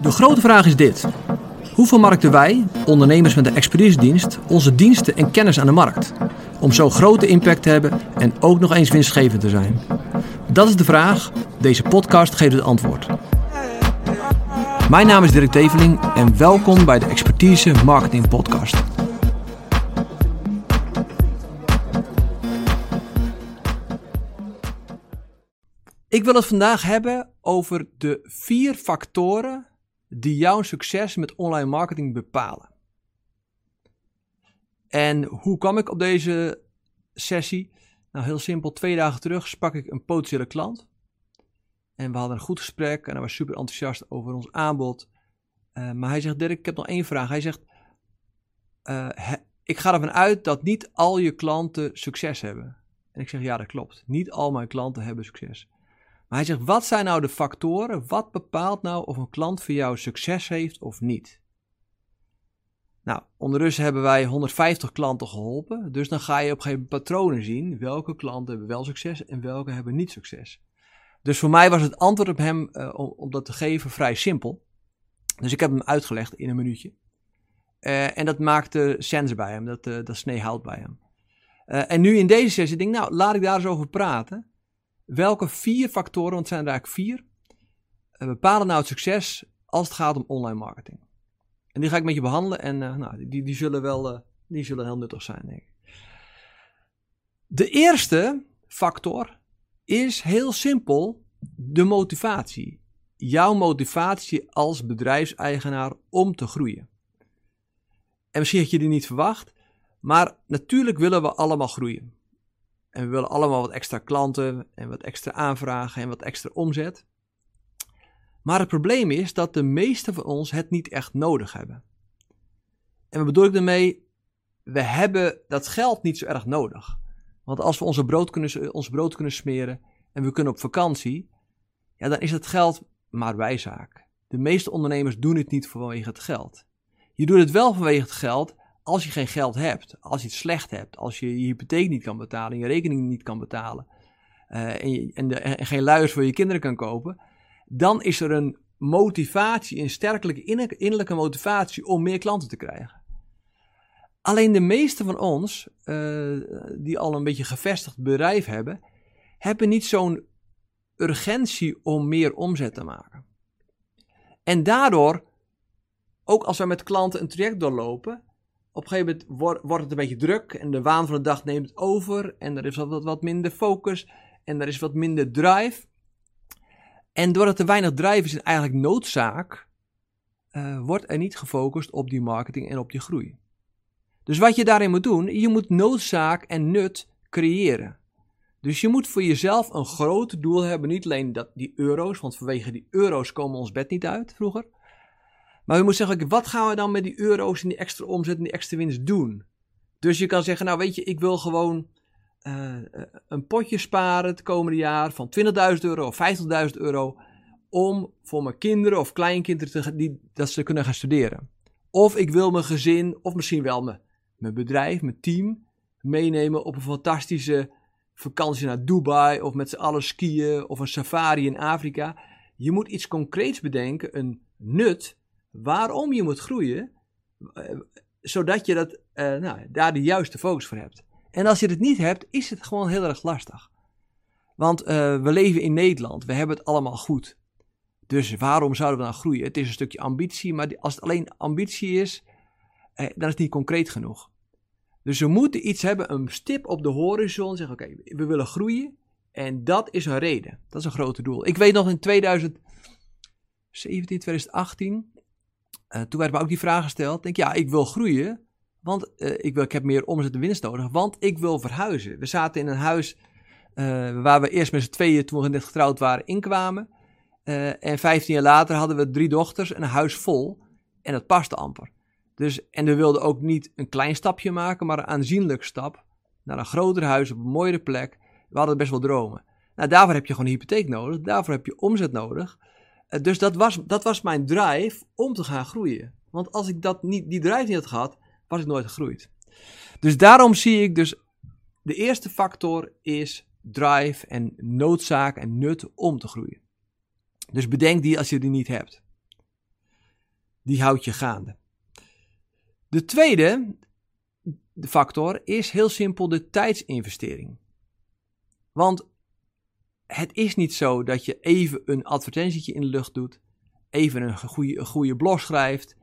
De grote vraag is dit. Hoe vermarkten wij, ondernemers met een expeditiedienst, onze diensten en kennis aan de markt? Om zo grote impact te hebben en ook nog eens winstgevend te zijn. Dat is de vraag. Deze podcast geeft het antwoord. Mijn naam is Dirk Teveling en welkom bij de Expertise Marketing Podcast. Ik wil het vandaag hebben over de vier factoren die jouw succes met online marketing bepalen. En hoe kwam ik op deze sessie? Nou, heel simpel. Twee dagen terug sprak ik een potentiële klant. En we hadden een goed gesprek en hij was super enthousiast over ons aanbod. Uh, maar hij zegt, Dirk, ik heb nog één vraag. Hij zegt, uh, ik ga ervan uit dat niet al je klanten succes hebben. En ik zeg, ja, dat klopt. Niet al mijn klanten hebben succes. Maar hij zegt, wat zijn nou de factoren? Wat bepaalt nou of een klant voor jou succes heeft of niet? Nou, ondertussen hebben wij 150 klanten geholpen. Dus dan ga je op een gegeven moment patronen zien. Welke klanten hebben wel succes en welke hebben niet succes. Dus voor mij was het antwoord op hem uh, om, dat te geven vrij simpel. Dus ik heb hem uitgelegd in een minuutje. Uh, en dat maakte sens bij hem, dat, uh, dat snee hout bij hem. en nu in deze sessie denk ik, nou, laat ik daar eens over praten welke vier factoren, want het zijn er eigenlijk vier, eh, bepalen nou het succes als het gaat om online marketing. En die ga ik met je behandelen en uh, nou, die, die, zullen wel uh, die zullen heel nuttig zijn, denk ik. De eerste factor is heel simpel de motivatie. Jouw motivatie als bedrijfseigenaar om te groeien. En misschien had je die niet verwacht, maar natuurlijk willen we allemaal groeien. En we willen allemaal wat extra klanten en wat extra aanvragen en wat extra omzet. Maar het probleem is dat de meesten van ons het niet echt nodig hebben. En wat bedoel ik daarmee? We hebben dat geld niet zo erg nodig. Want als we onze brood kunnen, ons brood kunnen smeren en we kunnen op vakantie, ja, dan is het geld maar bijzaak. De meeste ondernemers doen het niet vanwege het geld. Je doet het wel vanwege het geld als je geen geld hebt, als je het slecht hebt, als je je hypotheek niet kan betalen, je rekening niet kan betalen uh, en, en, geen luiers voor je kinderen kan kopen, dan is er een motivatie, een sterkelijke innerlijke motivatie om meer klanten te krijgen. Alleen de meeste van ons, uh, die al een beetje gevestigd bedrijf hebben, hebben niet zo'n urgentie om meer omzet te maken. En daardoor, ook als wij met klanten een traject doorlopen, op een gegeven moment wordt, het een beetje druk en de waan van de dag neemt over en er is wat, wat, minder focus en er is wat minder drive. En doordat er weinig drive is en eigenlijk noodzaak, uh, wordt er niet gefocust op die marketing en op die groei. Dus wat je daarin moet doen, je moet noodzaak en nut creëren. Dus je moet voor jezelf een groot doel hebben, niet alleen dat, die euro's, want vanwege die euro's komen ons bed niet uit vroeger. Maar je moet zeggen, wat gaan we dan met die euro's en die extra omzet en die extra winst doen? Dus je kan zeggen, nou weet je, ik wil gewoon uh, een potje sparen het komende jaar van 20.000 euro of 50.000 euro om voor mijn kinderen of kleinkinderen die, dat ze kunnen gaan studeren. Of ik wil mijn gezin, of misschien wel mijn, mijn bedrijf, mijn team, meenemen op een fantastische vakantie naar Dubai of met z'n allen skiën of een safari in Afrika. Je moet iets concreets bedenken, een nut waarom je moet groeien, eh, zodat je dat, uh, nou, daar de juiste focus voor hebt. En als je het niet hebt, is het gewoon heel erg lastig. Want uh, we leven in Nederland, we hebben het allemaal goed. Dus waarom zouden we dan groeien? Het is een stukje ambitie, maar als het alleen ambitie is, eh, dan is het niet concreet genoeg. Dus we moeten iets hebben, een stip op de horizon, zeggen oké, we willen groeien. En dat is een reden, dat is een grote doel. Ik weet nog in 2017, 2018, uh, toen werd me ook die vraag gesteld. Denk, ja, ik wil groeien, want uh, ik, wil, ik heb meer omzet en winst nodig, want ik wil verhuizen. We zaten in een huis uh, waar we eerst met z'n tweeën, toen we net getrouwd waren, inkwamen. en 15 jaar later hadden we drie dochters en een huis vol. En dat paste amper. Dus, en we wilden ook niet een klein stapje maken, maar een aanzienlijk stap naar een groter huis op een mooiere plek. We hadden best wel dromen. Nou, daarvoor heb je gewoon een hypotheek nodig, daarvoor heb je omzet nodig. Eh, dus dat was, dat was mijn drive om te gaan groeien. Want als ik dat niet, die drive niet had gehad, was ik nooit gegroeid. Dus daarom zie ik dus, de eerste factor is drive en noodzaak en nut om te groeien. Dus bedenk die als je die niet hebt. Die houdt je gaande. De tweede factor is heel simpel de tijdsinvestering. Want het is niet zo dat je even een advertentietje in de lucht doet, even een goede, goede blog schrijft,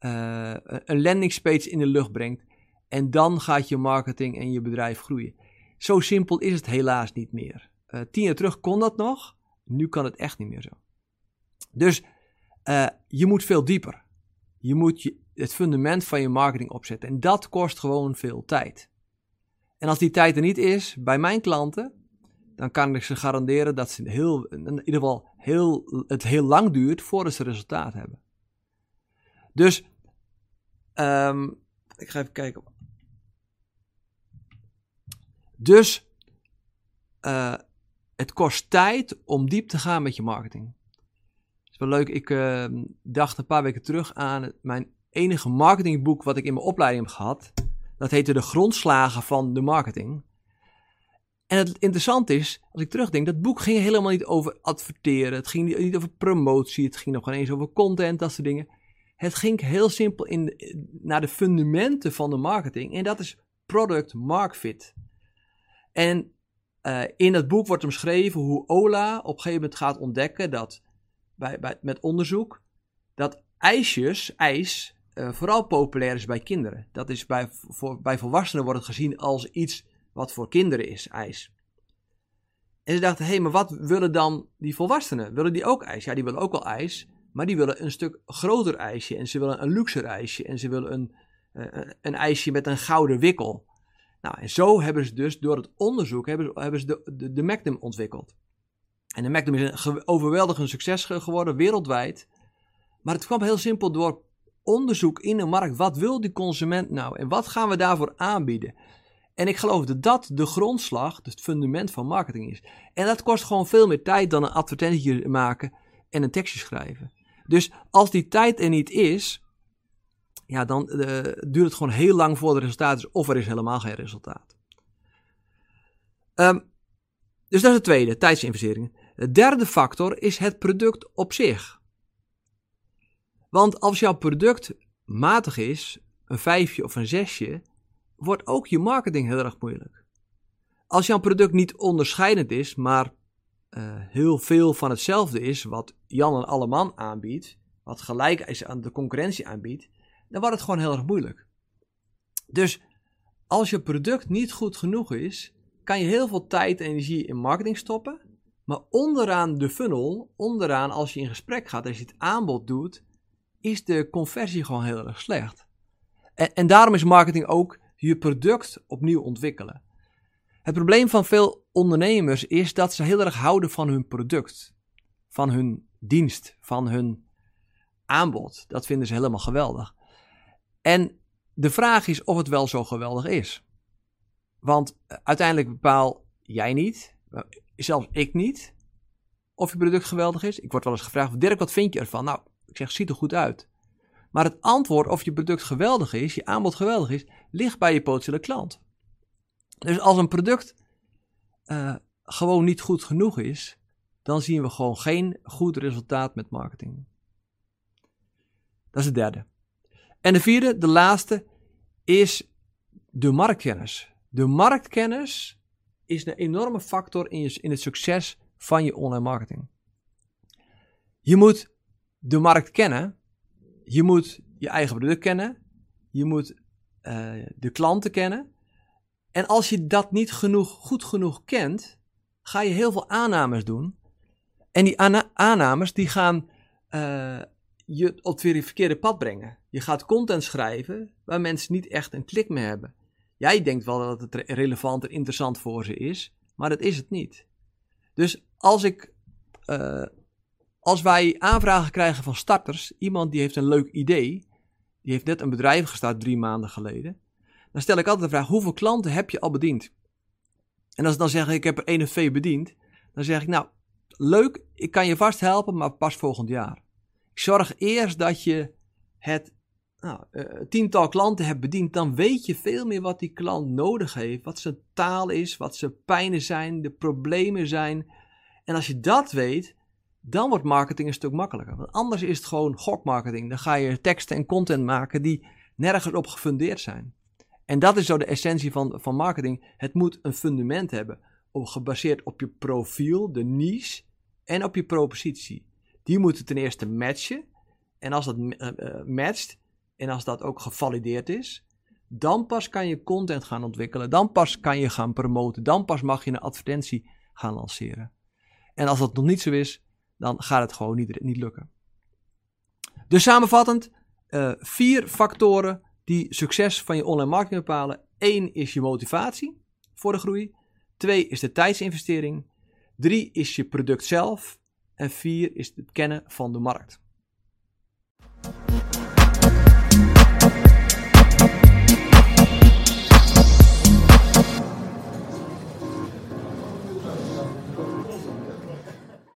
uh, een landingspage in de lucht brengt en dan gaat je marketing en je bedrijf groeien. Zo simpel is het helaas niet meer. Uh, tien jaar terug kon dat nog, nu kan het echt niet meer zo. Dus uh, je moet veel dieper. Je moet je, het fundament van je marketing opzetten en dat kost gewoon veel tijd. En als die tijd er niet is bij mijn klanten, dan kan ik ze garanderen dat ze heel, in ieder geval heel, het heel lang duurt voordat ze resultaat hebben. Dus, um, ik ga even kijken. Dus, uh, het kost tijd om diep te gaan met je marketing. Het is wel leuk, ik uh, dacht een paar weken terug aan mijn enige marketingboek wat ik in mijn opleiding heb gehad. Dat heette De Grondslagen van de Marketing. En het interessante is, als ik terugdenk, dat boek ging helemaal niet over adverteren. Het ging niet over promotie. Het ging nog geen eens over content, dat soort dingen. Het ging heel simpel in, naar de fundamenten van de marketing. En dat is product market fit. En uh, in dat boek wordt omschreven hoe Ola op een gegeven moment gaat ontdekken dat, bij, met onderzoek, dat ijsjes, ijs, uh, vooral populair is bij kinderen. Dat is bij, voor, bij volwassenen wordt het gezien als iets wat voor kinderen is, ijs. En ze dachten, hé, hey, maar wat willen dan die volwassenen? Willen die ook ijs? Ja, die willen ook wel ijs, maar die willen een stuk groter ijsje en ze willen een luxer ijsje en ze willen een, uh, een ijsje met een gouden wikkel. Nou, en zo hebben ze dus door het onderzoek hebben ze, hebben ze de, de, de Magnum ontwikkeld. En de Magnum is een overweldigend succes geworden wereldwijd. Maar het kwam heel simpel door onderzoek in de markt. Wat wil die consument nou en wat gaan we daarvoor aanbieden? En ik geloof dat dat de grondslag, het fundament van marketing is. En dat kost gewoon veel meer tijd dan een advertentie maken en een tekstje schrijven. Dus als die tijd er niet is, ja, dan uh, duurt het gewoon heel lang voor er resultaat is, of er is helemaal geen resultaat. Um, dus dat is het tweede, tijdsinvesteringen. De derde factor is het product op zich. Want als jouw product matig is, een vijfje of een zesje, wordt ook je marketing heel erg moeilijk. Als jouw product niet onderscheidend is, maar uh, heel veel van hetzelfde is wat Jan en Alleman aanbiedt, wat gelijk is aan de concurrentie aanbiedt, dan wordt het gewoon heel erg moeilijk. Dus als je product niet goed genoeg is, kan je heel veel tijd en energie in marketing stoppen. Maar onderaan de funnel, onderaan als je in gesprek gaat, als je het aanbod doet, is de conversie gewoon heel erg slecht. En, en daarom is marketing ook je product opnieuw ontwikkelen. Het probleem van veel ondernemers is dat ze heel erg houden van hun product, van hun dienst, van hun aanbod. Dat vinden ze helemaal geweldig. En de vraag is of het wel zo geweldig is. Want uiteindelijk bepaal jij niet, zelfs ik niet, of je product geweldig is. Ik word wel eens gevraagd: Dirk, wat vind je ervan? Nou, ik zeg: ziet er goed uit. Maar het antwoord of je product geweldig is, je aanbod geweldig is, ligt bij je potentiële klant. Dus als een product uh, gewoon niet goed genoeg is, dan zien we gewoon geen goed resultaat met marketing. Dat is het derde. En de vierde, de laatste, is de marktkennis. De marktkennis is een enorme factor in, je, in het succes van je online marketing. Je moet de markt kennen je moet je eigen product kennen. Je moet uh, de klanten kennen. En als je dat niet genoeg, goed genoeg kent, ga je heel veel aannames doen. En die aannames die gaan uh, je op het verkeerde pad brengen. Je gaat content schrijven waar mensen niet echt een klik mee hebben. Jij denkt wel dat het relevant en interessant voor ze is, maar dat is het niet. Dus als ik uh, als wij aanvragen krijgen van starters, iemand die heeft een leuk idee, die heeft net een bedrijf gestart drie maanden geleden, dan stel ik altijd de vraag: hoeveel klanten heb je al bediend? En als ik dan zeg ik heb er één of twee bediend, dan zeg ik nou leuk, ik kan je vast helpen, maar pas volgend jaar. Ik zorg eerst dat je het nou, uh, tiental klanten hebt bediend, dan weet je veel meer wat die klant nodig heeft, wat zijn taal is, wat zijn pijnen zijn, de problemen zijn. En als je dat weet, dan wordt marketing een stuk makkelijker. Want anders is het gewoon gokmarketing. Dan ga je teksten en content maken die nergens op gefundeerd zijn. En dat is zo de essentie van, van marketing. Het moet een fundament hebben, op, gebaseerd op je profiel, de niche en op je propositie. Die moeten ten eerste matchen. En als dat uh, matcht en als dat ook gevalideerd is, dan pas kan je content gaan ontwikkelen. Dan pas kan je gaan promoten. Dan pas mag je een advertentie gaan lanceren. En als dat nog niet zo is, dan gaat het gewoon niet, niet lukken. Dus samenvattend, uh, vier factoren die succes van je online marketing bepalen. Eén is je motivatie voor de groei. Twee is de tijdsinvestering. Drie is je product zelf. En vier is het kennen van de markt.